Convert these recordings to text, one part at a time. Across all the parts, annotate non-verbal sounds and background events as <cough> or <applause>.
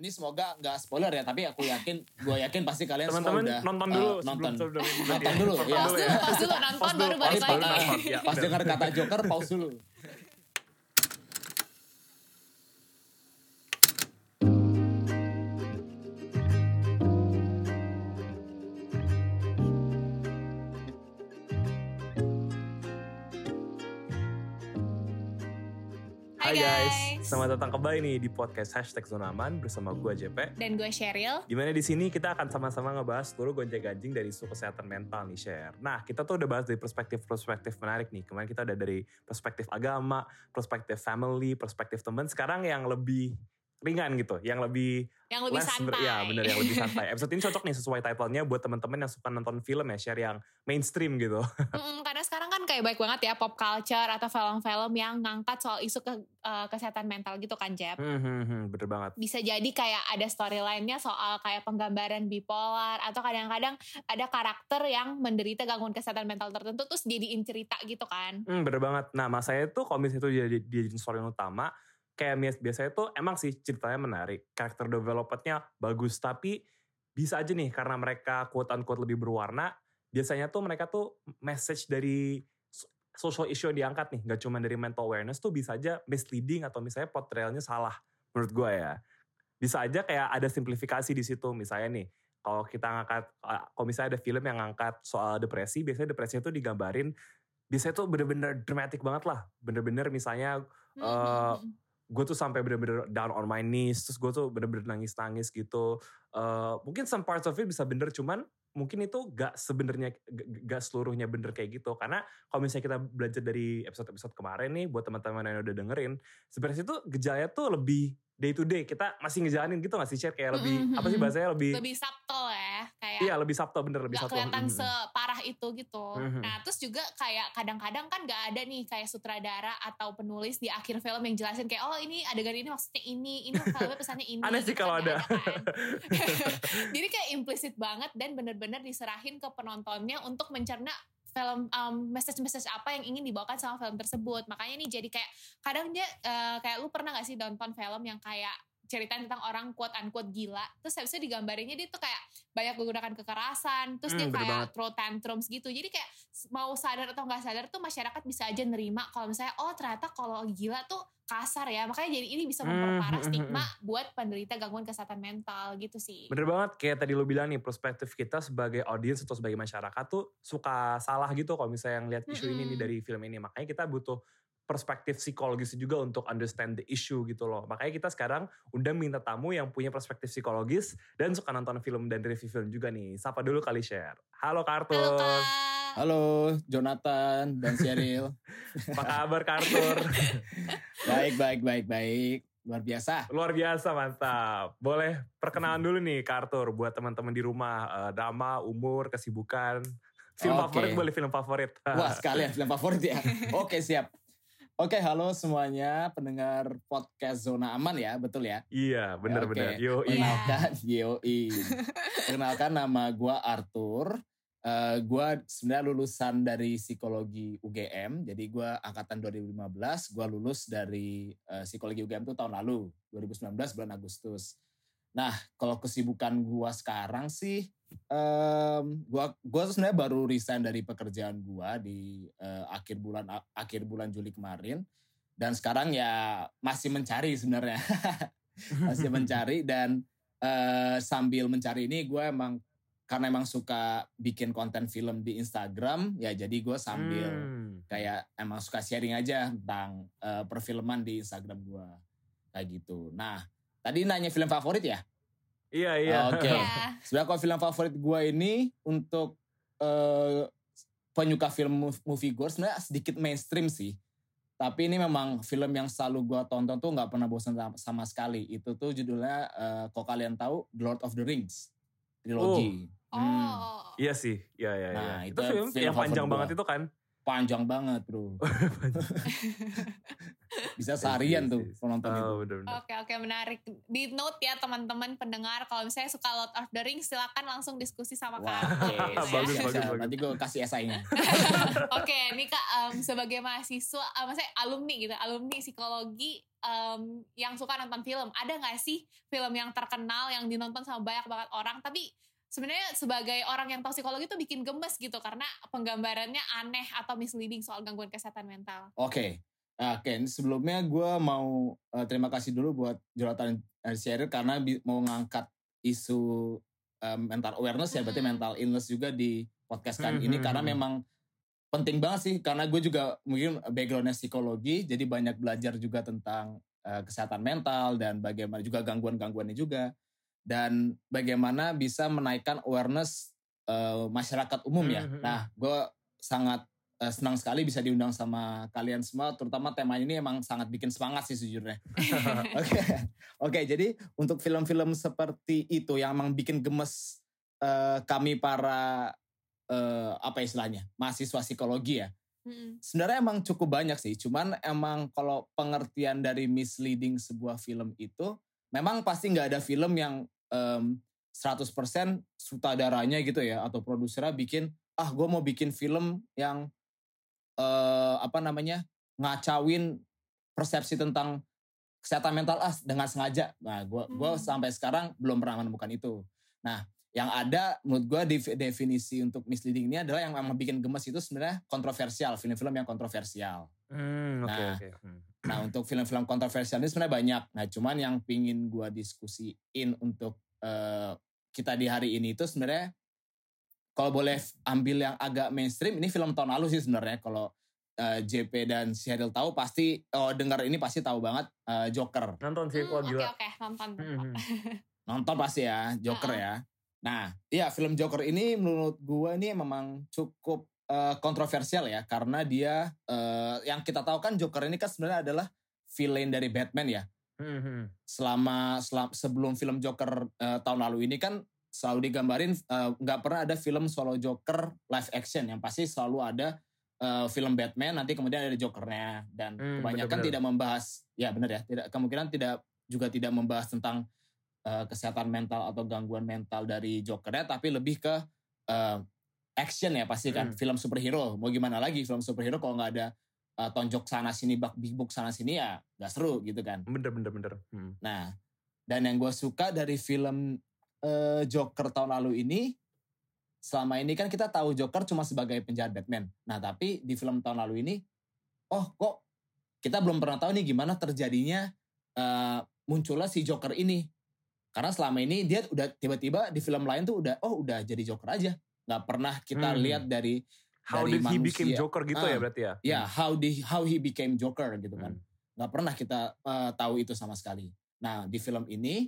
Ini semoga nggak spoiler ya, tapi aku yakin, gue yakin pasti kalian semua Teman-teman udah nonton dulu nonton. sebelum sebelum Nonton ya. dulu, Nonton ya. Pause dulu, pause dulu, nonton baru balik lagi. nonton. Ya, Pas dengar kata Joker, pause dulu. Hai Hai, guys, guys. Selamat datang kembali nih di podcast Hashtag Zona Aman bersama gue JP. Dan gue Cheryl. Di mana di sini kita akan sama-sama ngebahas seluruh gonjang-ganjing dari isu kesehatan mental nih share. Nah kita tuh udah bahas dari perspektif-perspektif menarik nih. Kemarin kita udah dari perspektif agama, perspektif family, perspektif teman. Sekarang yang lebih ringan gitu, yang lebih Yang lebih less santai. ber- ya bener yang lebih santai. <laughs> Episode ini cocok nih sesuai title-nya buat teman-teman yang suka nonton film ya share yang mainstream gitu. <laughs> Mm-mm, karena sekarang kan kayak baik banget ya pop culture atau film-film yang ngangkat soal isu ke, eh, kesehatan mental gitu kan Jeb. Hmm, hmm, hmm, bener banget. Bisa jadi kayak ada storyline-nya soal kayak penggambaran bipolar atau kadang-kadang ada karakter yang menderita gangguan kesehatan mental tertentu terus jadiin cerita gitu kan. Hmm, bener banget. Nah, mas saya tuh kalau misalnya itu jadi jadi story utama, kayak bias- biasanya tuh emang sih ceritanya menarik, karakter developmentnya bagus, tapi bisa aja nih karena mereka quote unquote lebih berwarna, biasanya tuh mereka tuh message dari so- social issue yang diangkat nih, nggak cuma dari mental awareness tuh bisa aja misleading atau misalnya portrayalnya salah menurut gue ya. Bisa aja kayak ada simplifikasi di situ, misalnya nih, kalau kita ngangkat, kalau misalnya ada film yang ngangkat soal depresi, biasanya depresi itu digambarin biasanya tuh bener-bener dramatic banget lah. Bener-bener misalnya Hmm, Eh, hmm, hmm. Gue tuh sampai bener-bener down on my knees, terus gue tuh bener-bener nangis-nangis gitu. Eh, mungkin some parts of it bisa bener, cuman mungkin itu gak sebenarnya gak, seluruhnya bener kayak gitu. Karena kalau misalnya kita belajar dari episode-episode kemarin nih, buat teman-teman yang udah dengerin, sebenarnya itu gejalanya tuh lebih day to day. Kita masih ngejalanin gitu gak sih? Kayak lebih, Mm-mm, apa sih mm-mm. bahasanya lebih, lebih subtle ya kayak iya lebih subtle, bener lebih subtle. kelihatan Mm-mm. separah itu gitu. Mhm. Nah terus juga kayak kadang-kadang kan gak ada nih kayak sutradara atau penulis di akhir film yang jelasin kayak oh ini adegan ini maksudnya ini, ini <laughs> filmnya pesannya ini. Aneh sih kalau nggak ada. kan. <laughs> <laughs> Jadi kayak implisit banget dan bener-bener diserahin ke penontonnya untuk mencerna film um, message-message apa yang ingin dibawakan sama film tersebut. Makanya nih jadi kayak kadang dia eh, kayak lu pernah gak sih nonton film yang kayak ceritain tentang orang quote unquote gila terus habisnya digambarinnya dia tuh kayak banyak menggunakan kekerasan terus dia Hmm, bener kayak banget. throw tantrums gitu. Jadi kayak mau sadar atau nggak sadar tuh masyarakat bisa aja nerima kalau misalnya oh ternyata kalau gila tuh kasar ya. Makanya jadi ini bisa Hmm, memperparah hmm, hmm, stigma buat penderita gangguan kesehatan mental gitu sih. Bener banget, kayak tadi lu bilang nih, perspektif kita sebagai audiens atau sebagai masyarakat tuh suka salah gitu kalau misalnya ngeliat isu ini nih dari film ini. Makanya kita butuh perspektif psikologis juga untuk understand the issue gitu loh. Makanya kita sekarang undang minta tamu yang punya perspektif psikologis dan suka nonton film dan review film juga nih. Sapa dulu kali share. Halo Kartur. halo kak Halo Jonathan dan Cheryl. <laughs> Apa kabar Kartur? <laughs> baik, baik, baik, baik. Luar biasa. Luar biasa mantap. Boleh perkenalan dulu nih Kartur buat teman-teman di rumah. Drama, umur, kesibukan. Film Oke. favorit boleh film favorit. Wah sekalian film favorit ya. <laughs> Oke siap. Oke halo semuanya pendengar podcast Zona Aman ya betul ya. Iya, bener-bener. Oke. Yo, Iya. Kenalkan Yoi. Kenalkan nama gue Arthur. Eh gue sebenarnya lulusan dari psikologi UGM. Jadi gue angkatan 2015. Gue lulus dari eh, psikologi UGM itu tahun lalu 2019 bulan Agustus. Nah kalau kesibukan gue sekarang sih Em, gua gua sebenarnya baru resign dari pekerjaan gua di eh, akhir bulan akhir bulan Juli kemarin dan sekarang ya masih mencari sebenarnya <laughs> masih mencari dan eh, sambil mencari ini gue emang karena emang suka bikin konten film di Instagram ya jadi gue sambil Hmm. kayak emang suka sharing aja tentang eh, perfilman di Instagram gue kayak gitu. Nah tadi nanya film favorit ya? Iya, iya. Oke. Iya. Sebenarnya kalau film favorit gue ini untuk eh, penyuka film mov- movie gore sebenarnya sedikit mainstream sih. Tapi ini memang film yang selalu gue tonton tuh nggak pernah bosan sama, sama sekali. Itu tuh judulnya, eh, kalau kalian tahu, The Lord of the Rings. Trilogi. Hmm. oh Iya sih, iya, iya. Nah, iya. itu itu film, film yang panjang favorit banget gua. itu kan. Panjang banget bro. <laughs> Bisa seharian tuh Yes, yes. penonton itu. Oh. Oke oke menarik. Di note ya teman-teman pendengar kalau misalnya suka Lord of the Rings silakan langsung diskusi sama Wah, Kak. oke. Artis <laughs> ya. Bagus, Bisa, bagus. Nanti gue kasih esainya. <laughs> Oke, ini Kak em, sebagai mahasiswa, eh, maksudnya alumni gitu, alumni psikologi em, yang suka nonton film, ada nggak sih film yang terkenal yang dinonton sama banyak banget orang, tapi sebenarnya sebagai orang yang tahu psikologi itu bikin gemes gitu karena penggambarannya aneh atau misleading soal gangguan kesehatan mental. Oke. Nah, Oke, ini sebelumnya gue mau eh, terima kasih dulu buat Jonathan eh, Sheryl karena mau ngangkat isu eh, mental awareness ya, berarti Mhm. mental illness juga di podcast kan ini karena mhm. memang penting banget sih karena gue juga mungkin backgroundnya psikologi jadi banyak belajar juga tentang eh, kesehatan mental dan bagaimana juga gangguan-gangguannya juga dan bagaimana bisa menaikkan awareness eh, masyarakat umum ya. Mhm. Nah, gue sangat eh, senang sekali bisa diundang sama kalian semua, terutama tema ini emang sangat bikin semangat sih sejujurnya. <laughs> Oke, oke. Jadi untuk film-film seperti itu yang emang bikin gemes eh, kami para eh, apa istilahnya mahasiswa psikologi ya. Mm-mm. Sebenarnya emang cukup banyak sih. Cuman emang kalau pengertian dari misleading sebuah film itu, memang pasti nggak ada film yang em, 100% sutradaranya gitu ya atau produsernya bikin ah gue mau bikin film yang eh, apa namanya ngacauin persepsi tentang kesehatan mental ah dengan sengaja. Nah, gue gua Hmm. sampai sekarang belum pernah menemukan itu. Nah, yang ada menurut gue definisi untuk misleading ini adalah yang memang bikin gemes itu sebenarnya kontroversial, film-film yang kontroversial. Hmm, oke Nah, oke. Hmm. Nah, untuk film-film kontroversial ini sebenarnya banyak. Nah, cuman yang pingin gue diskusiin untuk eh, kita di hari ini itu sebenarnya kalau boleh ambil yang agak mainstream, ini film tahun lalu sih sebenarnya. Kalau eh, JP dan Sheryl tahu pasti, oh dengar ini pasti tahu banget eh, Joker. Nonton sih, Hmm, kok Oke gila. oke nonton. Hmm, hmm. Nonton pasti ya, Joker ya. Nah, iya film Joker ini menurut gue ini memang cukup eh, kontroversial ya. Karena dia, eh, yang kita tahu kan Joker ini kan sebenarnya adalah villain dari Batman ya. Hmm, hmm. selama, selam- sebelum film Joker eh, tahun lalu ini kan selalu digambarin nggak pernah ada film solo Joker live action yang pasti selalu ada eh, film Batman nanti kemudian ada Jokernya dan Hmm, kebanyakan benar-benar. tidak membahas ya benar ya tidak kemungkinan tidak juga tidak membahas tentang eh, kesehatan mental atau gangguan mental dari Jokernya tapi lebih ke eh, action ya pasti kan Hmm. film superhero mau gimana lagi film superhero kalau nggak ada eh, tonjok sana sini bak big book sana sini ya nggak seru gitu kan Bener bener bener. Hmm. Nah, dan yang gue suka dari film eh, Joker tahun lalu ini, selama ini kan kita tahu Joker cuma sebagai penjahat Batman. Nah, tapi di film tahun lalu ini, oh kok kita belum pernah tahu nih gimana terjadinya eh, munculnya si Joker ini. Karena selama ini dia udah tiba-tiba di film lain tuh udah, oh udah jadi Joker aja. Nggak pernah kita Hmm. lihat dari, How Dari did he became manusia. Joker gitu Ah. ya berarti ya? ya how, di, how he became Joker gitu Hmm. kan. nggak pernah kita eh, tahu itu sama sekali. Nah di film ini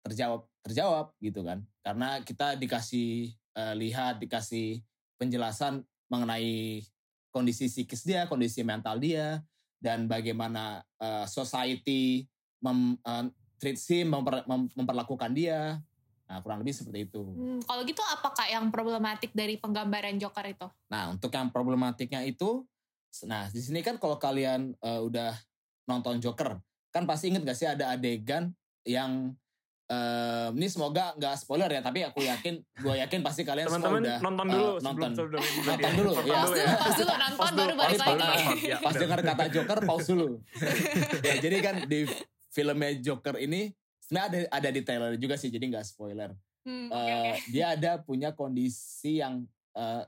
terjawab terjawab gitu kan karena kita dikasih eh, lihat dikasih penjelasan mengenai kondisi psikis dia, kondisi mental dia dan bagaimana eh, society mem, eh, treats him, memper- mem- memperlakukan dia. Nah kurang lebih seperti itu. Hmm, kalau gitu apa kak yang problematik dari penggambaran Joker itu? Nah, untuk yang problematiknya itu, nah di sini kan kalau kalian eh, udah nonton Joker, kan pasti inget gak sih ada adegan yang eh, ini semoga nggak spoiler ya, tapi aku yakin, gue yakin pasti kalian semua Teman-teman udah nonton eh, dulu nonton. sebelum sebelum Nonton ya. dulu, Nonton ya. Pause dulu, pause dulu, nonton baru dulu, balik lagi. nonton. Pas dengar kata Joker, pause dulu. <laughs> ya, jadi kan di filmnya Joker ini sebenarnya ada ada di trailer juga sih, jadi nggak spoiler. Hmm, oke, Eh, oke. dia ada punya kondisi yang eh,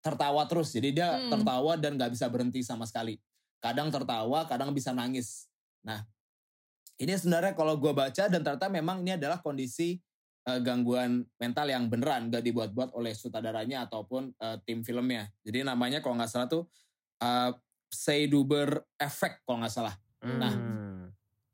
tertawa terus. Jadi dia Hmm. tertawa dan nggak bisa berhenti sama sekali. Kadang tertawa, kadang bisa nangis. Nah, ini sebenarnya kalau gue baca dan ternyata memang ini adalah kondisi eh, gangguan mental yang beneran, gak dibuat-buat oleh sutradaranya ataupun eh, tim filmnya. Jadi namanya kalau nggak salah tuh uh, Seyduber Effect kalau nggak salah. Nah, Hmm.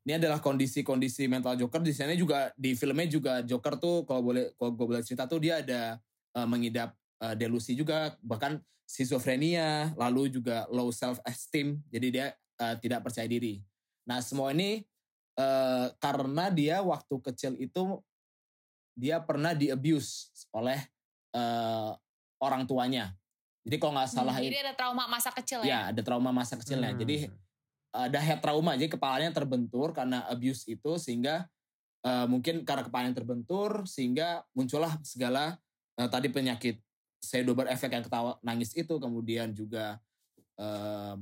Ini adalah kondisi-kondisi mental Joker di sana juga di filmnya juga Joker tuh kalau boleh kalau gue boleh cerita tuh dia ada eh, mengidap eh, delusi juga bahkan schizophrenia lalu juga low self esteem jadi dia eh, tidak percaya diri. Nah semua ini eh, karena dia waktu kecil itu dia pernah di abuse oleh eh, orang tuanya. Jadi kalau nggak salah Hmm, jadi ada trauma masa kecil ya. ya ada trauma masa kecilnya. Hmm. Jadi ada head trauma jadi kepalanya terbentur karena abuse itu sehingga eh, mungkin karena kepalanya terbentur sehingga muncullah segala eh, tadi penyakit pseudober efek yang ketawa nangis itu kemudian juga eh,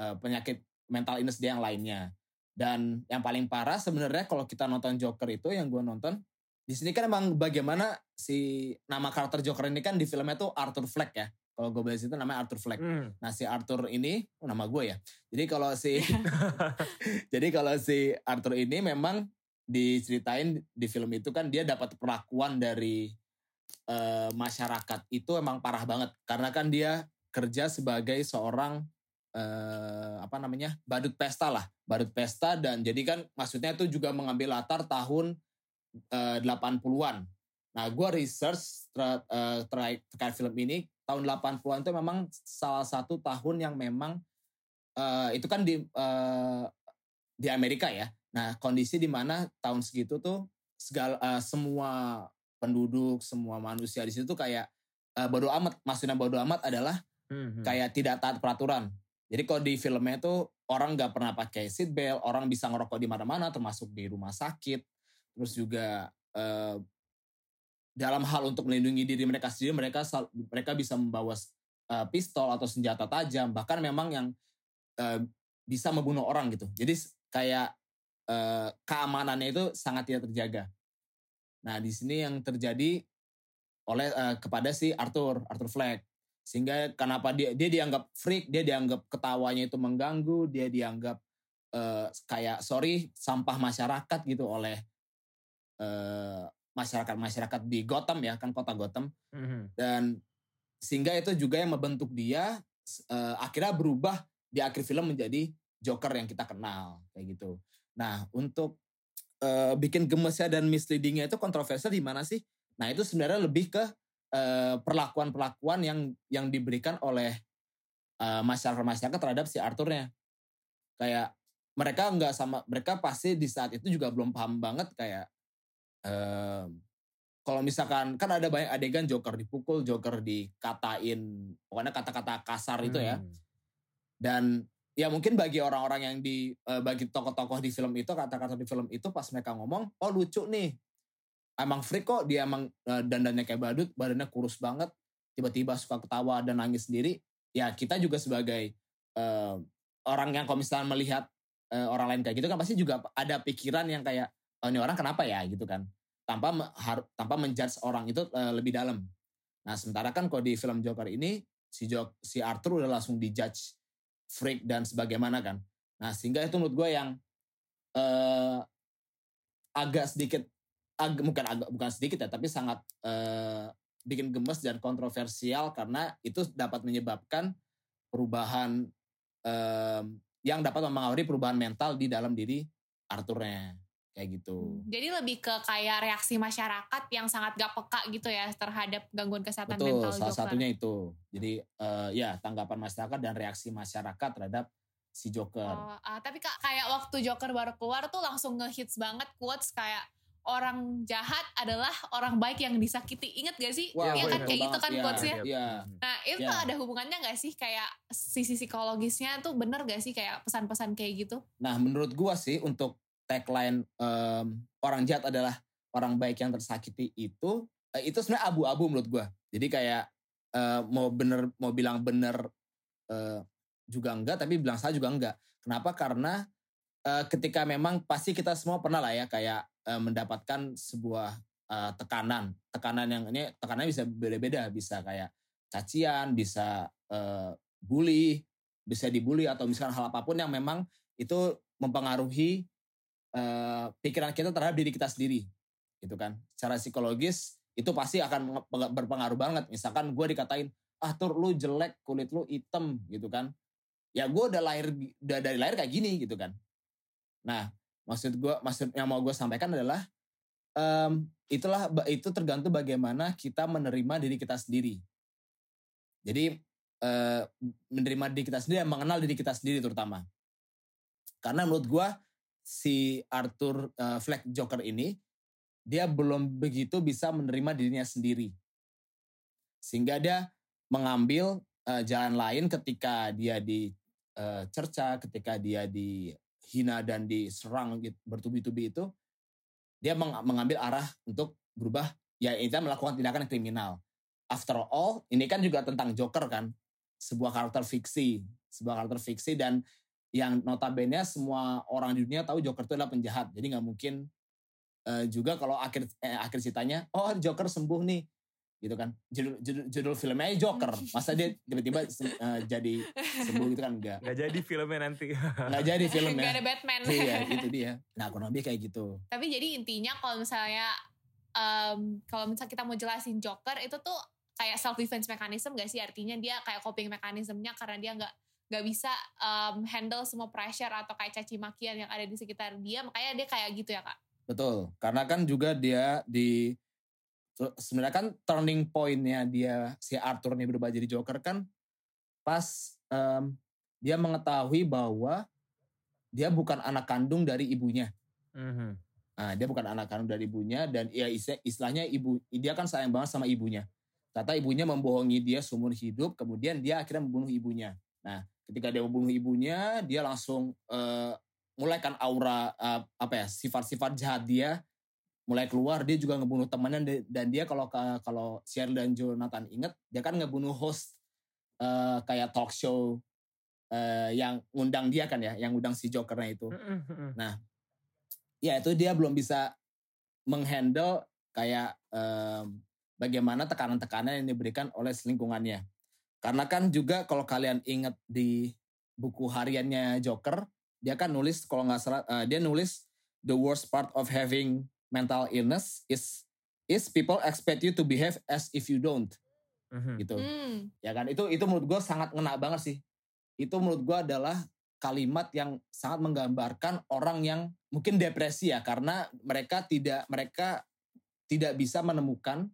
eh, penyakit mental illness dia yang lainnya. Dan yang paling parah sebenarnya kalau kita nonton Joker itu yang gue nonton di sini kan emang bagaimana si nama karakter Joker ini kan di filmnya tuh Arthur Fleck ya kalau gue bahas itu namanya Arthur Fleck Hmm. Nah si Arthur ini, oh, nama gue ya. Jadi kalau si, <laughs> jadi kalau si Arthur ini memang diceritain di film itu kan dia dapat perlakuan dari eh, masyarakat itu emang parah banget karena kan dia kerja sebagai seorang eh, apa namanya badut pesta lah, badut pesta dan jadi kan maksudnya itu juga mengambil latar tahun eh, 80-an. Nah gue research ter, eh, terkait terkait film ini tahun 80-an itu memang salah satu tahun yang memang eh, itu kan di eh, di Amerika ya. Nah kondisi di mana tahun segitu tuh segala eh, semua penduduk, semua manusia di situ tuh kayak eh, bodo amat. Maksudnya bodo amat adalah Hmm. kayak tidak taat peraturan. Jadi kalau di filmnya tuh orang nggak pernah pakai seat belt, orang bisa ngerokok di mana-mana, termasuk di rumah sakit. Terus juga eh, dalam hal untuk melindungi diri mereka sendiri, mereka mereka bisa membawa eh, pistol atau senjata tajam, bahkan memang yang eh, bisa membunuh orang gitu. Jadi kayak eh, keamanannya itu sangat tidak terjaga. Nah di sini yang terjadi oleh eh, kepada si Arthur, Arthur Fleck sehingga kenapa dia dia dianggap freak dia dianggap ketawanya itu mengganggu dia dianggap eh, kayak sorry sampah masyarakat gitu oleh eh, masyarakat masyarakat di Gotham ya kan kota Gotham Hmm. dan sehingga itu juga yang membentuk dia eh, akhirnya berubah di akhir film menjadi Joker yang kita kenal kayak gitu nah untuk eh, bikin gemesnya dan misleadingnya itu kontroversial di mana sih nah itu sebenarnya lebih ke eh, perlakuan-perlakuan yang yang diberikan oleh eh, masyarakat-masyarakat terhadap si Arthurnya. Kayak mereka nggak sama, mereka pasti di saat itu juga belum paham banget kayak kalau misalkan kan ada banyak adegan Joker dipukul, Joker dikatain, pokoknya kata-kata kasar itu ya. Hmm. Dan ya mungkin bagi orang-orang yang di bagi tokoh-tokoh di film itu kata-kata di film itu pas mereka ngomong, oh lucu nih. Emang freak kok dia emang eh, dandannya kayak badut, badannya kurus banget, tiba-tiba suka ketawa dan nangis sendiri. Ya kita juga sebagai eh, orang yang kalau misalnya melihat eh, orang lain kayak gitu kan pasti juga ada pikiran yang kayak oh, ini orang kenapa ya gitu kan. Tanpa tanpa menjudge orang itu eh, lebih dalam. Nah, sementara kan kalau di film Joker ini si Jo- si Arthur udah langsung dijudge freak dan sebagaimana kan. Nah sehingga itu menurut gue yang eh, agak sedikit, ag, bukan agak bukan sedikit ya, tapi sangat eh, bikin gemes dan kontroversial karena itu dapat menyebabkan perubahan em, yang dapat mempengaruhi perubahan mental di dalam diri Arthurnya kayak gitu. Jadi lebih ke kayak reaksi masyarakat yang sangat gak peka gitu ya terhadap gangguan kesehatan Betul, mental salah Joker. satunya itu. Jadi eh, ya tanggapan masyarakat dan reaksi masyarakat terhadap si Joker. Oh, ah, tapi kak kayak waktu Joker baru keluar tuh langsung ngehits banget quotes kayak orang jahat adalah orang baik yang disakiti. Ingat gak sih? Wah, Iya kan kayak gitu kan iya, quotesnya. Iya. Nah itu ada hubungannya gak sih kayak sisi psikologisnya tuh bener gak sih kayak pesan-pesan kayak gitu? Nah, menurut gua sih untuk tagline em, orang jahat adalah orang baik yang tersakiti itu eh, itu sebenarnya abu-abu menurut gua. Jadi kayak eh, mau bener mau bilang bener eh, juga enggak, tapi bilang salah juga enggak. Kenapa? Karena eh, ketika memang pasti kita semua pernah lah ya kayak eh, mendapatkan sebuah eh, tekanan, tekanan yang ini tekanannya bisa beda-beda, bisa kayak cacian, bisa eh, bully, bisa dibully atau misalkan hal apa pun yang memang itu mempengaruhi eh, pikiran kita terhadap diri kita sendiri gitu kan. Secara psikologis itu pasti akan berpengaruh banget. Misalkan gue dikatain ah tur lu jelek kulit lu hitam gitu kan. Ya gue udah lahir udah dari lahir kayak gini gitu kan. Nah maksud gue maksud yang mau gue sampaikan adalah em, itulah itu tergantung bagaimana kita menerima diri kita sendiri. Jadi eh, menerima diri kita sendiri dan mengenal diri kita sendiri terutama. Karena menurut gue si Arthur eh, Fleck Joker ini dia belum begitu bisa menerima dirinya sendiri sehingga dia mengambil eh, jalan lain ketika dia dicerca, ketika dia dihina dan diserang gitu, bertubi-tubi itu, dia meng- mengambil arah untuk berubah, ya itu melakukan tindakan kriminal. After all, ini kan juga tentang Joker kan, sebuah karakter fiksi, sebuah karakter fiksi dan yang notabene semua orang di dunia tahu Joker itu adalah penjahat, jadi nggak mungkin eh, juga kalau akhir eh, akhir ceritanya, oh Joker sembuh nih, gitu kan. Judul judul, judul filmnya Joker. Masa dia tiba-tiba eh, jadi sembuh gitu kan? Enggak Nggak jadi filmnya nanti. enggak jadi Gak <laughs> filmnya ada Batman. iya itu dia. Nah kurang lebih kayak gitu. Tapi jadi intinya kalau misalnya em, kalau misalnya kita mau jelasin Joker itu tuh kayak self defense mechanism gak sih? Artinya dia kayak coping mekanismenya karena dia nggak nggak bisa em, handle semua pressure atau kayak caci makian yang ada di sekitar dia makanya dia kayak gitu ya kak. betul karena kan juga dia di sebenarnya kan turning pointnya dia si Arthur ini berubah jadi Joker kan pas em, dia mengetahui bahwa dia bukan anak kandung dari ibunya Mhm. Nah, dia bukan anak kandung dari ibunya dan ya istilah- istilahnya ibu dia kan sayang banget sama ibunya. Ternyata ibunya membohongi dia seumur hidup, kemudian dia akhirnya membunuh ibunya. Nah, ketika dia membunuh ibunya, dia langsung eh, mulai kan aura eh, apa ya sifat-sifat jahat dia mulai keluar. Dia juga ngebunuh temannya dan- dia kalau ka- kalau Cheryl dan Jonathan inget, dia kan ngebunuh host eh, kayak talk show eh, yang ngundang dia kan ya, yang ngundang si Jokernya itu Mhm. ya itu dia belum bisa menghandle kayak em, bagaimana tekanan-tekanan yang diberikan oleh lingkungannya. Karena kan juga kalau kalian ingat di buku hariannya Joker, dia kan nulis kalau nggak salah eh, dia nulis the worst part of having mental illness is is people expect you to behave as if you don't Mhm. gitu Hmm. ya kan itu itu menurut gue sangat ngena banget sih itu menurut gue adalah kalimat yang sangat menggambarkan orang yang mungkin depresi ya karena mereka tidak mereka tidak bisa menemukan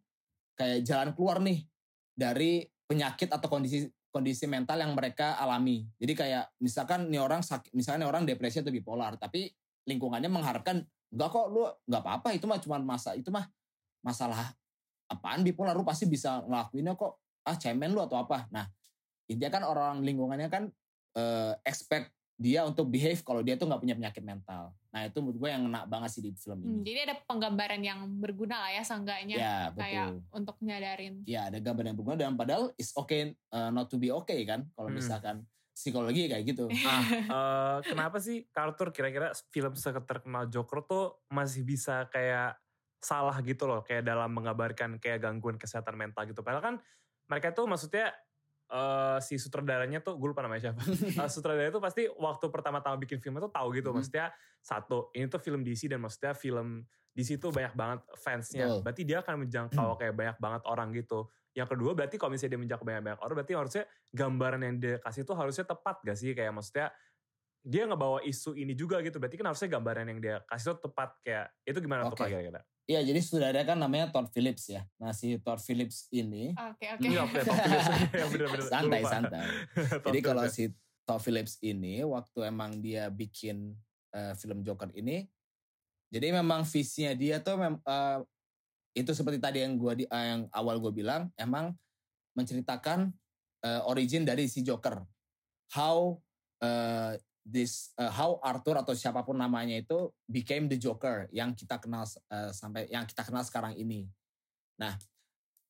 kayak jalan keluar nih dari penyakit atau kondisi kondisi mental yang mereka alami. Jadi kayak misalkan nih orang sakit misalnya nih orang depresi atau bipolar tapi lingkungannya mengharapkan enggak kok lu nggak apa-apa itu mah cuma masa itu mah masalah apaan bipolar lu pasti bisa ngelakuinnya kok ah cemen lu atau apa. Nah intinya kan orang lingkungannya kan eh, expect dia untuk behave kalau dia tuh nggak punya penyakit mental nah itu menurut gue yang ngena banget sih di film Hmm, ini Jadi ada penggambaran yang berguna lah ya seenggaknya ya kayak betul untuk nyadarin. ya ada gambar yang berguna dan padahal is okay uh, not to be okay kan kalau Hmm. misalkan psikologi kayak gitu <laughs> Ah, eh, kenapa sih Arthur kira-kira film terkenal Joker tuh masih bisa kayak salah gitu loh kayak dalam menggambarkan kayak gangguan kesehatan mental gitu. Padahal kan mereka tuh maksudnya eh, si sutradaranya tuh gue lupa namanya siapa. <laughs> Eh, sutradaranya tuh pasti waktu pertama-tama bikin film itu tahu gitu. Mhm. Maksudnya satu ini tuh film DC dan maksudnya film DC tuh banyak banget fansnya. Betul. Berarti dia akan menjangkau kayak banyak banget orang gitu. Yang kedua berarti kalau misalnya dia menjangkau banyak-banyak orang berarti harusnya gambaran yang dia kasih tuh harusnya tepat gak sih? Kayak maksudnya dia ngebawa isu ini juga gitu. Berarti kan harusnya gambaran yang dia kasih tuh tepat kayak itu gimana tuh Oke. Pak kira-kira? Iya jadi saudaranya kan namanya Todd Phillips ya nah si Todd Phillips ini Oke oke. Iya, oke, Phillips. <laughs> Ya, bener-bener. Gue santai lupa. santai <laughs> Jadi kalau ya. si Todd Phillips ini waktu emang dia bikin eh, film Joker ini, jadi memang visinya dia tuh mem- eh, itu seperti tadi yang gua di, eh, yang awal gue bilang, emang menceritakan eh, origin dari si Joker, how eh, this eh, how Arthur atau siapa pun namanya itu became the Joker yang kita kenal eh, sampai yang kita kenal sekarang ini. Nah,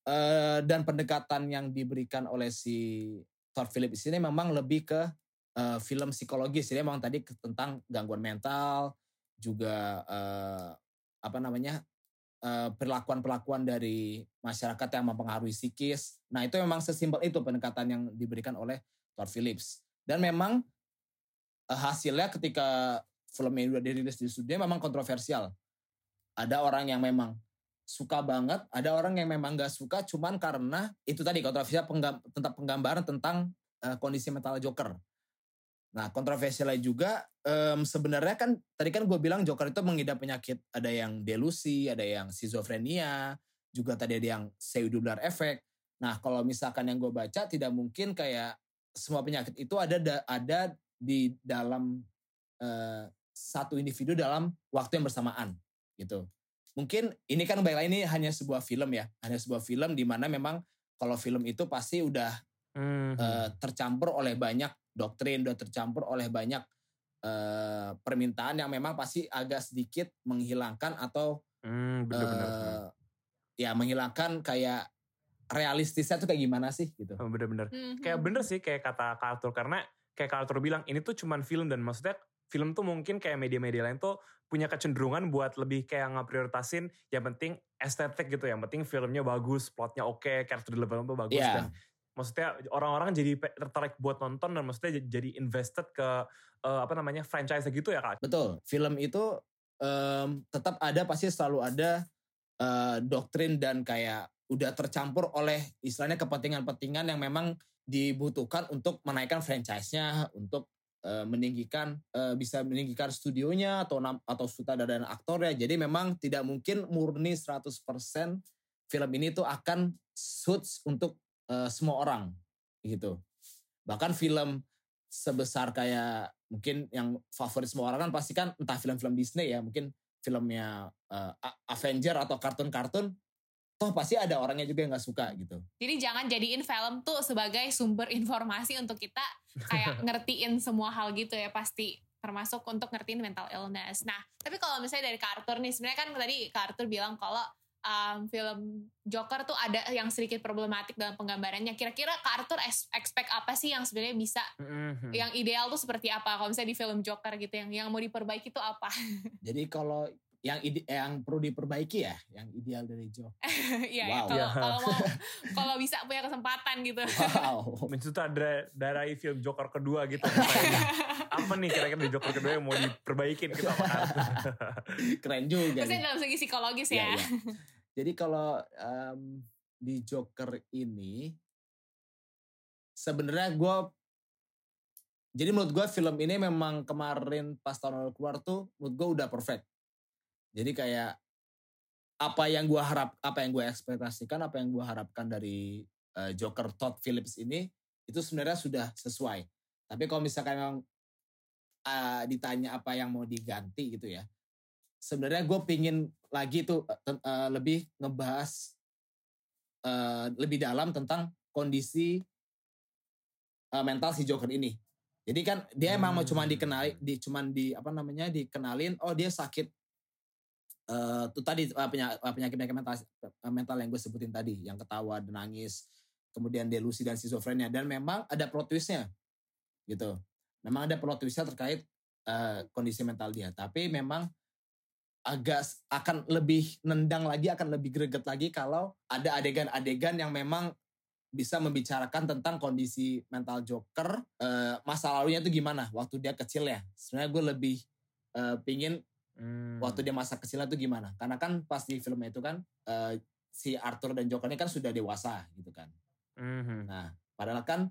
eh, dan pendekatan yang diberikan oleh si Todd Phillips ini memang lebih ke eh, film psikologis. Jadi memang tadi tentang gangguan mental, juga eh, apa namanya perlakuan-perlakuan dari masyarakat yang mempengaruhi psikis. Nah itu memang sesimpel itu pendekatan yang diberikan oleh Todd Phillips. Dan memang hasilnya ketika film ini udah dirilis di studio memang kontroversial. Ada orang yang memang suka banget, ada orang yang memang gak suka cuman karena itu tadi kontroversial penggam- tentang penggambaran tentang eh, kondisi mental Joker. Nah kontroversialnya juga em, sebenarnya kan tadi kan gue bilang Joker itu mengidap penyakit ada yang delusi, ada yang schizophrenia, juga tadi ada yang pseudobular effect. Nah kalau misalkan yang gue baca tidak mungkin kayak semua penyakit itu ada da- ada di dalam eh, satu individu dalam waktu yang bersamaan gitu. Mungkin ini kan baiklah ini hanya sebuah film ya, hanya sebuah film di mana memang kalau film itu pasti udah Mhm. eh, tercampur oleh banyak doktrin, udah tercampur oleh banyak eh, permintaan yang memang pasti agak sedikit menghilangkan atau Hmm, bener-bener. eh, ya menghilangkan kayak realistisnya tuh kayak gimana sih gitu. Oh, bener-bener. Mhm. Kayak bener sih kayak kata Kak Arthur karena kayak Kak Arthur bilang ini tuh cuman film dan maksudnya film tuh mungkin kayak media-media lain tuh punya kecenderungan buat lebih kayak ngeprioritasin yang penting estetik gitu yang penting filmnya bagus plotnya oke character development tuh bagus Iya. dan maksudnya orang-orang jadi tertarik buat nonton dan maksudnya jadi invested ke eh, apa namanya franchise gitu ya kak Betul. Film itu em, tetap ada pasti selalu ada eh, doktrin dan kayak udah tercampur oleh istilahnya kepentingan-kepentingan yang memang dibutuhkan untuk menaikkan franchise-nya, untuk eh, meninggikan eh, bisa meninggikan studionya atau atau sutradara dan aktornya. Jadi memang tidak mungkin murni 100% film ini tuh akan suits untuk eh, semua orang gitu. Bahkan film sebesar kayak mungkin yang favorit semua orang kan pasti kan entah film-film Disney ya, mungkin filmnya A- Avenger atau kartun-kartun toh pasti ada orangnya juga yang nggak suka gitu. Jadi jangan jadiin film tuh sebagai sumber informasi untuk kita kayak <laughs> ngertiin semua hal gitu ya pasti termasuk untuk ngertiin mental illness. Nah, tapi kalau misalnya dari Kak Arthur nih, sebenarnya kan tadi Kak Arthur bilang kalau um, film Joker tuh ada yang sedikit problematik dalam penggambarannya. Kira-kira Kak Arthur ex- expect apa sih yang sebenarnya bisa, Mhm. yang ideal tuh seperti apa? Kalau misalnya di film Joker gitu, yang yang mau diperbaiki tuh apa? <laughs> Jadi kalau yang ide, yang perlu diperbaiki ya, yang ideal dari Joe. <laughs> Iya, ya, Wow. kalau Ya. kalau mau <laughs> kalau bisa punya kesempatan gitu. Wow, <laughs> mensutradarai film Joker kedua gitu apa nih kira-kira di Joker kedua yang mau diperbaikin gitu apa keren juga. Maksudnya dalam segi psikologis Iya, ya. iya. Jadi kalau em, di Joker ini sebenarnya gue jadi menurut gue film ini memang kemarin pas tahun lalu keluar tuh menurut gue udah perfect. Jadi kayak apa yang gue harap, apa yang gue ekspektasikan, apa yang gue harapkan dari eh, Joker Todd Phillips ini itu sebenarnya sudah sesuai. Tapi kalau misalkan memang eh, ditanya apa yang mau diganti gitu ya, sebenarnya gue pingin lagi tuh ten- eh, lebih ngebahas eh, lebih dalam tentang kondisi eh, mental si Joker ini. Jadi kan dia emang mau cuma Hmm. dikenali, di cuman di apa namanya dikenalin, oh dia sakit eh tuh tadi eh, eh, penyakit penyakit mental, mental yang gue sebutin tadi, yang ketawa dan nangis, kemudian delusi dan schizophrenia dan memang ada plot twistnya gitu. Memang ada plot twistnya terkait eh, kondisi mental dia, tapi memang agak akan lebih nendang lagi, akan lebih greget lagi kalau ada adegan-adegan yang memang bisa membicarakan tentang kondisi mental Joker, eh, masa lalunya itu gimana waktu dia kecil ya. Sebenarnya gue lebih eh, pingin Hmm. waktu dia masa kecilnya tuh gimana. Karena kan pas di filmnya itu kan eh, si Arthur dan Joker ini kan sudah dewasa gitu kan. Mhm. Nah, padahal kan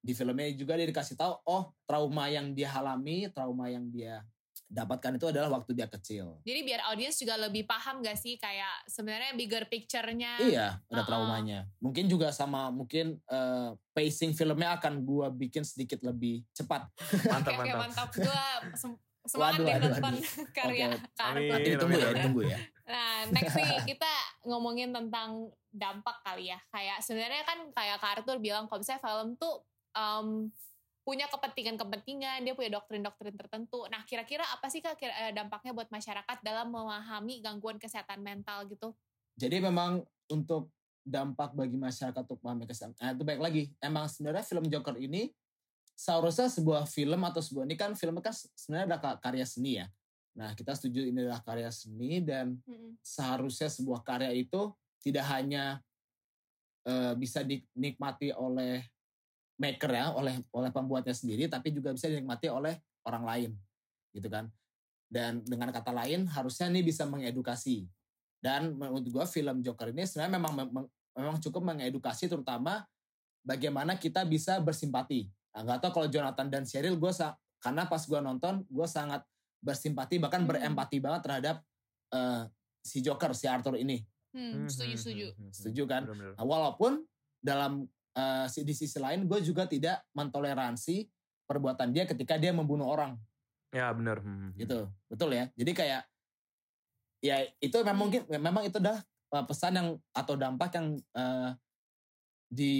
di filmnya juga dia dikasih tahu, oh trauma yang dia alami, trauma yang dia dapatkan itu adalah waktu dia kecil. Jadi biar audiens juga lebih paham gak sih kayak sebenarnya bigger picture-nya. Iya, ada Uh-uh. traumanya. Mungkin juga sama mungkin eh, pacing filmnya akan gua bikin sedikit lebih cepat. mantap <laughs> Oke, oke, mantap mantap. Gue sem- semangat Waduh, waduh, nonton waduh. <laughs> karya Amin. Arthur. Nanti ditunggu ya, ditunggu ya. Nah, next nih <laughs> kita ngomongin tentang dampak kali ya. Kayak sebenarnya kan kayak Kak Arthur bilang kalau misalnya film tuh em, punya kepentingan-kepentingan, dia punya doktrin-doktrin tertentu. Nah, kira-kira apa sih Kak kira- eh, dampaknya buat masyarakat dalam memahami gangguan kesehatan mental gitu? Jadi memang untuk dampak bagi masyarakat untuk memahami kesehatan. Nah, itu baik lagi. Emang sebenarnya film Joker ini seharusnya sebuah film atau sebuah ini kan film kan sebenarnya adalah ka- karya seni ya. Nah, kita setuju ini adalah karya seni dan Mm-mm. seharusnya sebuah karya itu tidak hanya eh, bisa dinikmati oleh maker ya, oleh oleh pembuatnya sendiri, tapi juga bisa dinikmati oleh orang lain, gitu kan. Dan dengan kata lain, harusnya ini bisa mengedukasi. Dan menurut gua film Joker ini sebenarnya memang, memang cukup mengedukasi, terutama bagaimana kita bisa bersimpati. Nah, nggak tahu kalau Jonathan dan Cheryl, gue karena pas gua nonton, gue sangat bersimpati bahkan Hmm. berempati banget terhadap eh, si Joker, si Arthur ini. Hmm, setuju, setuju. Setuju kan? Nah, walaupun dalam eh, si- di sisi lain gue juga tidak mentoleransi perbuatan dia ketika dia membunuh orang Ya benar. Hmm. gitu. Betul ya? Jadi kayak ya itu memang mungkin memang itu dah eh, pesan yang atau dampak yang eh, di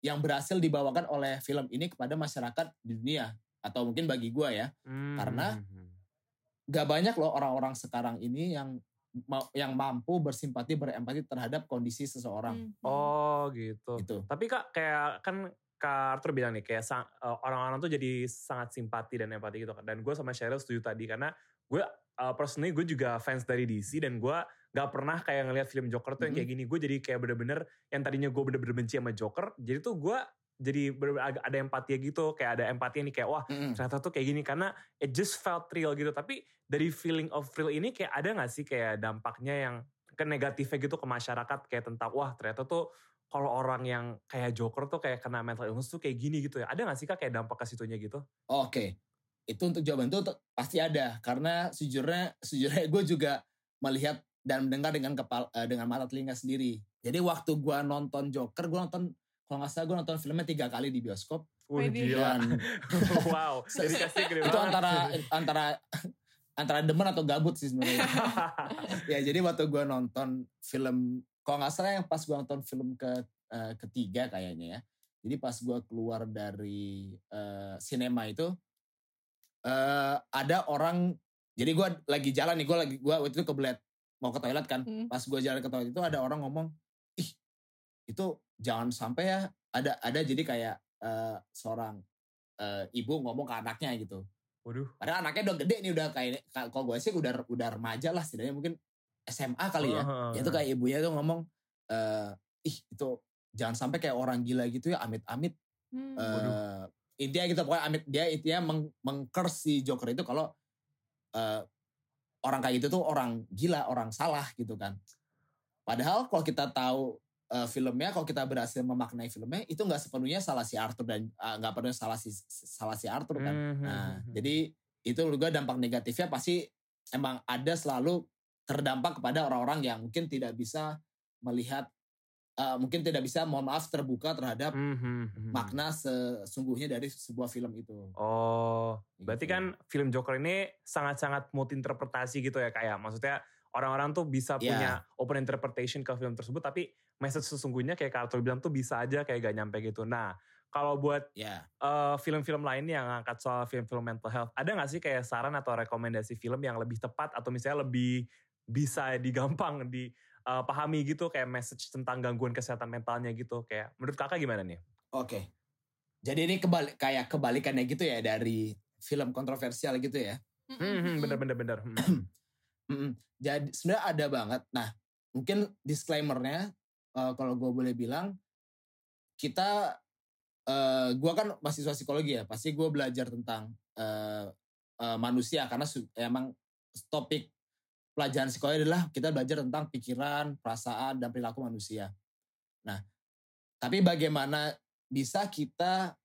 yang berhasil dibawakan oleh film ini kepada masyarakat di dunia atau mungkin bagi gue ya Hmm. Karena- gak banyak loh orang-orang sekarang ini yang yang mampu bersimpati berempati terhadap kondisi seseorang Hmm. Oh gitu. gitu Tapi kak kayak kan Kak Arthur bilang nih kayak sang- eh, orang-orang tuh jadi sangat simpati dan empati gitu kan. Dan gue sama Cheryl setuju tadi karena gue uh, personally gue juga fans dari DC dan gue gak pernah kayak ngelihat film Joker tuh yang Mhm. kayak gini. Gue jadi kayak bener-bener yang tadinya gue bener-bener benci sama Joker. Jadi tuh gue jadi ada empati gitu. Kayak ada empati nih kayak wah ternyata tuh kayak gini karena it just felt real gitu. Tapi dari feeling of real ini kayak ada gak sih kayak dampaknya yang ke negatifnya gitu ke masyarakat kayak tentang wah ternyata tuh kalau orang yang kayak Joker tuh kayak kena mental illness tuh kayak gini gitu ya. Ada gak sih kak kayak dampak ke situnya gitu? Oke, itu untuk jawaban itu untuk- pasti ada karena sejujurnya sejujurnya gue juga melihat dan mendengar dengan kepala eh, dengan mata telinga sendiri. Jadi waktu gue nonton Joker, gue nonton kalau nggak salah gue nonton filmnya tiga kali di bioskop gila. dan <laughs> wow. Jadi itu antara antara antara demen atau gabut sih sebenarnya. <laughs> ya jadi waktu gue nonton film kalau nggak salah yang pas gue nonton film ke eh, ketiga kayaknya ya jadi pas gue keluar dari eh, sinema itu eh ada orang jadi gue lagi jalan nih gue lagi gue waktu itu kebelet mau ke toilet kan Hmm. pas gue jalan ke toilet itu ada orang ngomong ih itu jangan sampai ya ada ada jadi kayak eh, seorang eh, ibu ngomong ke anaknya gitu Waduh. Padahal anaknya udah gede nih udah kayak kalau gue sih udah udah remaja lah setidaknya mungkin SMA kali ya. Ya itu kayak ibunya tuh ngomong eh ih itu jangan sampai kayak orang gila gitu ya amit-amit Hmm. eh intinya gitu pokoknya amit dia intinya meng, mengcurse si Joker itu kalau eh orang kayak gitu tuh orang gila, orang salah gitu kan. Padahal kalau kita tahu eh, filmnya, kalau kita berhasil memaknai filmnya, itu nggak sepenuhnya salah si Arthur dan eh, nggak penuhnya salah si salah si Arthur kan. Mhm. Nah, jadi itu gue dampak negatifnya pasti emang ada selalu terdampak kepada orang-orang yang mungkin tidak bisa melihat, eh, mungkin tidak bisa, mohon maaf, terbuka terhadap Mhm. makna sesungguhnya dari sebuah film itu. Oh, berarti Gitu. kan film Joker ini sangat-sangat multi interpretasi gitu ya kayak maksudnya orang-orang tuh bisa Iya. punya open interpretation ke film tersebut tapi message sesungguhnya kayak Kak Arthur bilang tuh bisa aja kayak gak nyampe gitu. Nah, kalau buat Ya, eh, film-film lain yang ngangkat soal film-film mental health, ada gak sih kayak saran atau rekomendasi film yang lebih tepat atau misalnya lebih bisa digampang dipahami gitu kayak message tentang gangguan kesehatan mentalnya gitu kayak menurut kakak gimana nih? oke. Jadi ini kebalik kayak kebalikannya gitu ya dari film kontroversial gitu ya. Hmm, Hmm, hmm, bener-bener bener. Hmm. <clears throat> Jadi sebenarnya ada banget. Nah, mungkin disclaimernya eh, kalau gue boleh bilang kita eh gue kan mahasiswa psikologi ya, pasti gue belajar tentang eh, eh, manusia karena su- emang topik pelajaran psikologi adalah kita belajar tentang pikiran, perasaan dan perilaku manusia. Nah, tapi bagaimana bisa kita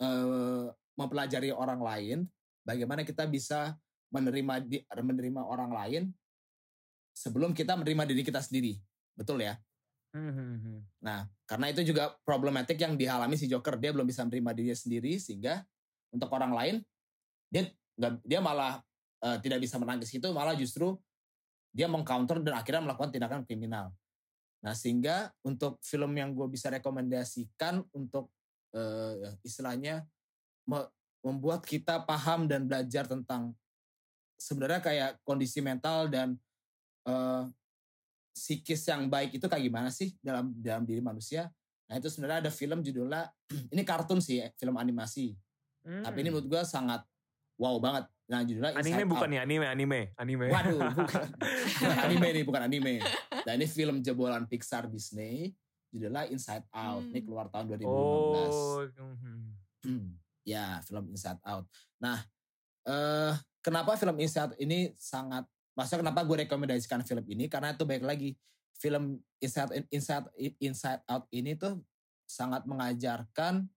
eh, mempelajari orang lain, bagaimana kita bisa menerima di, menerima orang lain sebelum kita menerima diri kita sendiri. Betul ya? Hmm, hmm, hmm. Nah, karena itu juga problematik yang dialami si Joker. Dia belum bisa menerima dirinya sendiri sehingga untuk orang lain dia dia malah eh, tidak bisa menangis itu malah justru dia mengcounter dan akhirnya melakukan tindakan kriminal. Nah, sehingga untuk film yang gue bisa rekomendasikan untuk eh, istilahnya me- membuat kita paham dan belajar tentang sebenarnya kayak kondisi mental dan eh, psikis yang baik itu kayak gimana sih dalam dalam diri manusia. Nah itu sebenarnya ada film judulnya <clears throat> ini kartun sih film animasi. Tapi ini menurut gue sangat wow banget. Nah judulnya anime Inside bukan Out. ya anime anime anime. Waduh bukan. <laughs> bukan anime nih bukan anime. Nah ini film jebolan Pixar Disney judulnya Inside Out. Ini Hmm. keluar tahun 2015. Oh. hmm. Hmm, ya film Inside Out. Nah, eh kenapa film Inside Out ini sangat, maksudnya kenapa gue rekomendasikan film ini? Karena itu baik lagi film Inside Inside Inside Out ini tuh sangat mengajarkan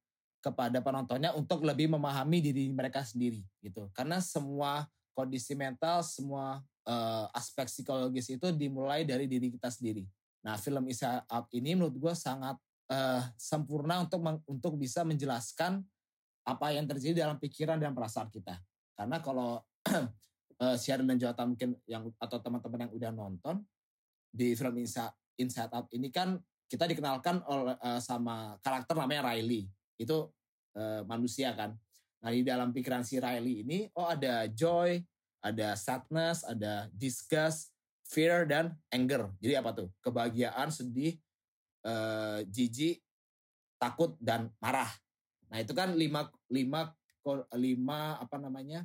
kepada penontonnya untuk lebih memahami diri mereka sendiri gitu. Karena semua kondisi mental, semua eh, aspek psikologis itu dimulai dari diri kita sendiri. Nah, film Inside Out ini menurut gue sangat eh, sempurna untuk untuk bisa menjelaskan apa yang terjadi dalam pikiran dan perasaan kita. Karena kalau Sharon dan Jota mungkin yang atau teman-teman yang udah nonton di film Inside, Inside Out ini kan kita dikenalkan oleh uh, sama karakter namanya Riley. Itu uh, manusia kan. Nah di dalam pikiran si Riley ini, oh ada joy, ada sadness, ada disgust, fear dan anger. Jadi apa tuh? Kebahagiaan, sedih, uh, jijik, takut dan marah. Nah itu kan lima lima lima apa namanya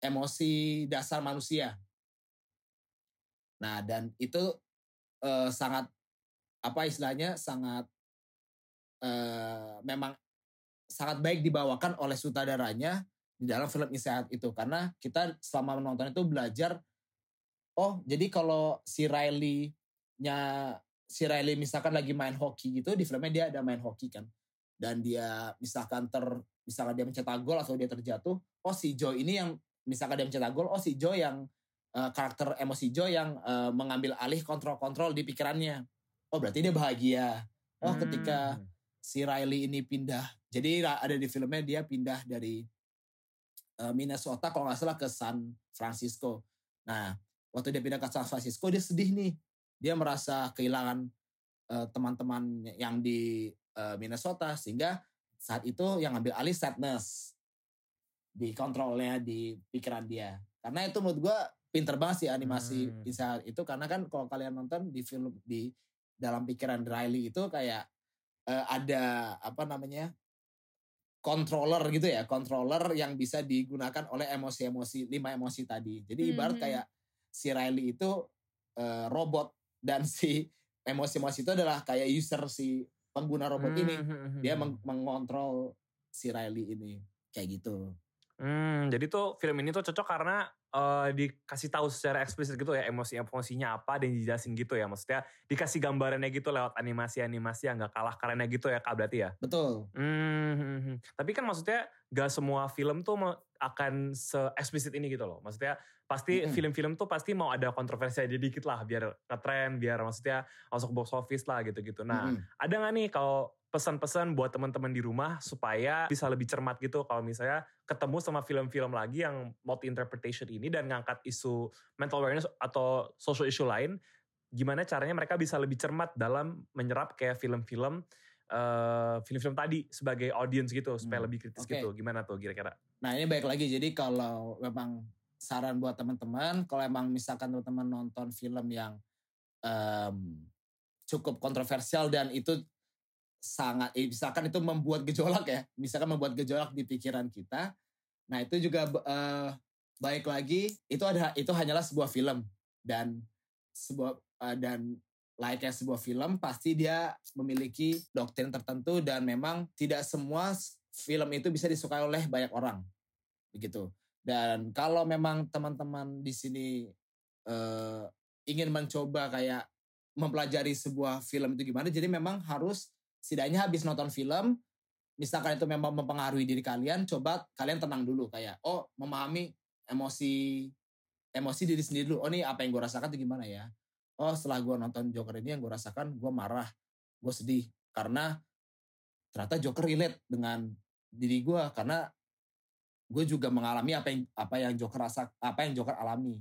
emosi dasar manusia. Nah dan itu uh, sangat apa istilahnya sangat uh, memang sangat baik dibawakan oleh sutradaranya di dalam film Isaat itu. Karena kita selama menonton itu belajar oh jadi kalau si Riley nya si Riley misalkan lagi main hoki gitu di filmnya dia ada main hoki kan. Dan dia misalkan ter misalkan dia mencetak gol atau dia terjatuh oh si Joe ini yang misalkan dia mencetak gol oh si Joe yang uh, karakter emosi Joe yang uh, mengambil alih kontrol-kontrol di pikirannya. Oh berarti dia bahagia. Oh hmm. ketika si Riley ini pindah jadi ada di filmnya dia pindah dari uh, Minnesota kalau nggak salah ke San Francisco. Nah waktu dia pindah ke San Francisco dia sedih nih. Dia merasa kehilangan uh, teman-teman yang di uh, Minnesota sehingga saat itu yang ambil alih sadness di kontrolnya di pikiran dia. Karena itu menurut gue pinter banget sih animasi hmm. saat itu karena kan kalau kalian nonton di film di dalam pikiran Riley itu kayak uh, ada apa namanya controller gitu ya controller yang bisa digunakan oleh emosi-emosi lima emosi tadi jadi ibarat hmm. kayak si Riley itu uh, robot dan si emosi-emosi itu adalah kayak user si pengguna robot hmm. ini hmm, hmm, dia meng mengontrol si Riley ini kayak gitu Hmm, jadi tuh film ini tuh cocok karena uh, dikasih tahu secara eksplisit gitu ya emosi-emosinya apa dan dijelasin gitu ya. Maksudnya dikasih gambarannya gitu lewat animasi-animasi yang gak kalah kerennya gitu ya Kak berarti ya? Betul. Hmm, hmm, hmm. Tapi kan maksudnya gak semua film tuh akan se-eksplisit ini gitu loh. Maksudnya pasti film-film tuh pasti mau ada kontroversi aja dikit lah biar ngetren, biar maksudnya masuk box office lah gitu-gitu. Nah, -hmm. ada gak nih kalau pesan-pesan buat teman-teman di rumah supaya bisa lebih cermat gitu kalau misalnya ketemu sama film-film lagi yang multi interpretation ini dan ngangkat isu mental awareness atau social issue lain gimana caranya mereka bisa lebih cermat dalam menyerap kayak film-film uh, film-film tadi sebagai audience gitu supaya hmm. lebih kritis okay. gitu gimana tuh kira-kira nah ini baik lagi jadi kalau memang saran buat teman-teman kalau emang misalkan teman-teman nonton film yang um, cukup kontroversial dan itu sangat eh, misalkan itu membuat gejolak ya misalkan membuat gejolak di pikiran kita nah itu juga uh, baik lagi itu ada itu hanyalah sebuah film dan sebuah uh, dan layaknya sebuah film pasti dia memiliki doktrin tertentu dan memang tidak semua film itu bisa disukai oleh banyak orang begitu. Dan kalau memang teman-teman di sini uh, ingin mencoba kayak mempelajari sebuah film itu gimana jadi memang harus setidaknya habis nonton film misalkan itu memang mempengaruhi diri kalian coba kalian tenang dulu kayak oh memahami emosi emosi diri sendiri dulu. Oh nih apa yang gue rasakan itu gimana ya? Oh setelah gue nonton Joker ini yang gue rasakan gue marah gue sedih karena ternyata Joker relate dengan diri gue karena gue juga mengalami apa yang apa yang Joker rasa apa yang Joker alami.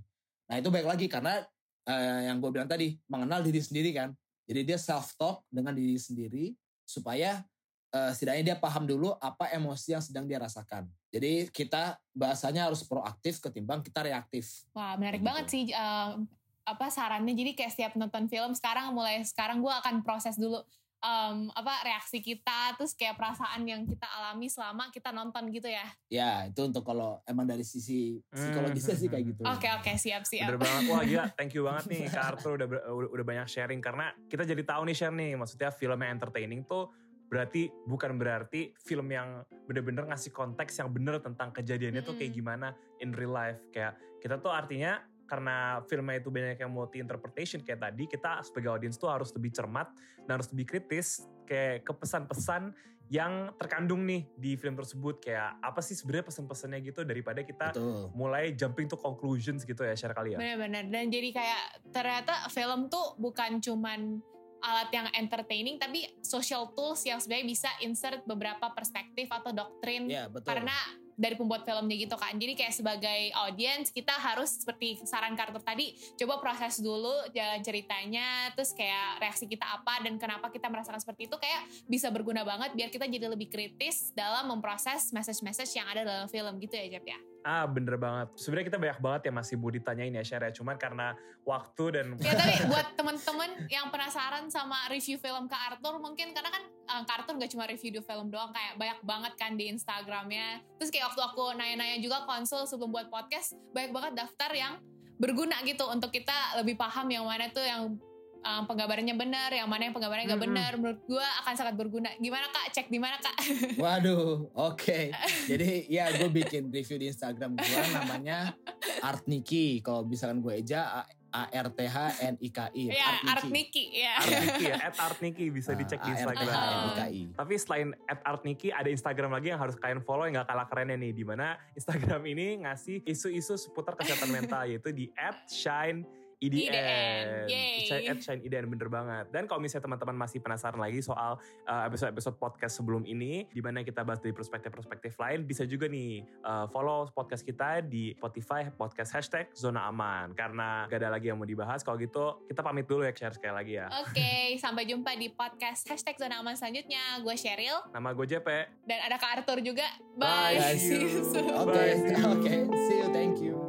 Nah itu baik lagi karena eh, yang gue bilang tadi mengenal diri sendiri kan. Jadi dia self talk dengan diri sendiri supaya uh, setidaknya dia paham dulu apa emosi yang sedang dia rasakan. Jadi kita bahasanya harus proaktif ketimbang kita reaktif. Wah menarik gitu. banget sih uh, apa sarannya. Jadi kayak setiap nonton film sekarang mulai sekarang gue akan proses dulu um, apa reaksi kita terus kayak perasaan yang kita alami selama kita nonton gitu ya? Ya itu untuk kalau emang dari sisi psikologisnya hmm. sih kayak gitu. Oke okay, oke okay, siap siap. Bener banget. Wah gila. Thank you banget nih <laughs> Kak Arthur udah, udah udah banyak sharing. Karena kita jadi tahu nih share nih maksudnya film yang entertaining tuh berarti bukan berarti film yang bener-bener ngasih konteks yang bener tentang kejadiannya -hmm. tuh kayak gimana in real life. Kayak kita tuh artinya karena filmnya itu banyak yang multi interpretation kayak tadi kita sebagai audiens tuh harus lebih cermat dan harus lebih kritis kayak ke pesan-pesan yang terkandung nih di film tersebut kayak apa sih sebenarnya pesan-pesannya gitu daripada kita Betul. mulai jumping to conclusions gitu ya share kali ya. Benar-benar dan jadi kayak ternyata film tuh bukan cuman alat yang entertaining tapi social tools yang sebenarnya bisa insert beberapa perspektif atau doktrin ya, betul. karena dari pembuat filmnya gitu kan. Jadi kayak sebagai audience kita harus seperti saran Carter tadi coba proses dulu jalan ceritanya, terus kayak reaksi kita apa dan kenapa kita merasakan seperti itu kayak bisa berguna banget biar kita jadi lebih kritis dalam memproses message-message yang ada dalam film gitu ya Jep ya. Ah bener banget. Sebenarnya kita banyak banget ya masih mau ditanyain ya share ya. Cuman karena waktu dan Ya tapi buat temen-temen yang penasaran sama review film ke Arthur mungkin karena kan uh, ke Arthur gak cuma review film doang kayak banyak banget kan di Instagramnya. Terus kayak waktu aku nanya-nanya juga konsul sebelum buat podcast banyak banget daftar yang berguna gitu untuk kita lebih paham yang mana tuh yang um, penggambarannya benar, yang mana yang penggambarannya nggak Mm-mm. benar. Menurut gue akan sangat berguna. Gimana kak? Cek di mana kak? <laughs> Waduh, oke. <laughs> Jadi ya gue bikin review di Instagram gue namanya Art Niki. Kalau misalkan gue eja A R T H N I K I. ya, Art Niki. Ya. Art Niki ya, at Art Niki bisa dicek di Instagram. I. Tapi selain at Art Niki ada Instagram lagi yang harus kalian follow yang gak kalah kerennya nih. Di mana Instagram ini ngasih isu-isu seputar kesehatan mental yaitu di at Shine IDN. IDN. Yay. Shine- At Shine IDN bener banget. Dan kalau misalnya teman-teman masih penasaran lagi soal uh, episode-episode podcast sebelum ini, di mana kita bahas dari perspektif-perspektif lain, bisa juga nih uh, follow podcast kita di Spotify podcast hashtag zona aman. Karena gak ada lagi yang mau dibahas. Kalau gitu kita pamit dulu ya share sekali lagi ya. Oke, <laughs> sampai jumpa di podcast hashtag zona aman selanjutnya. Gue Cheryl Nama gue JP. dan ada Kak Arthur juga. Bye. Bye. See you soon. Oke, Bye. oke. See you, thank you.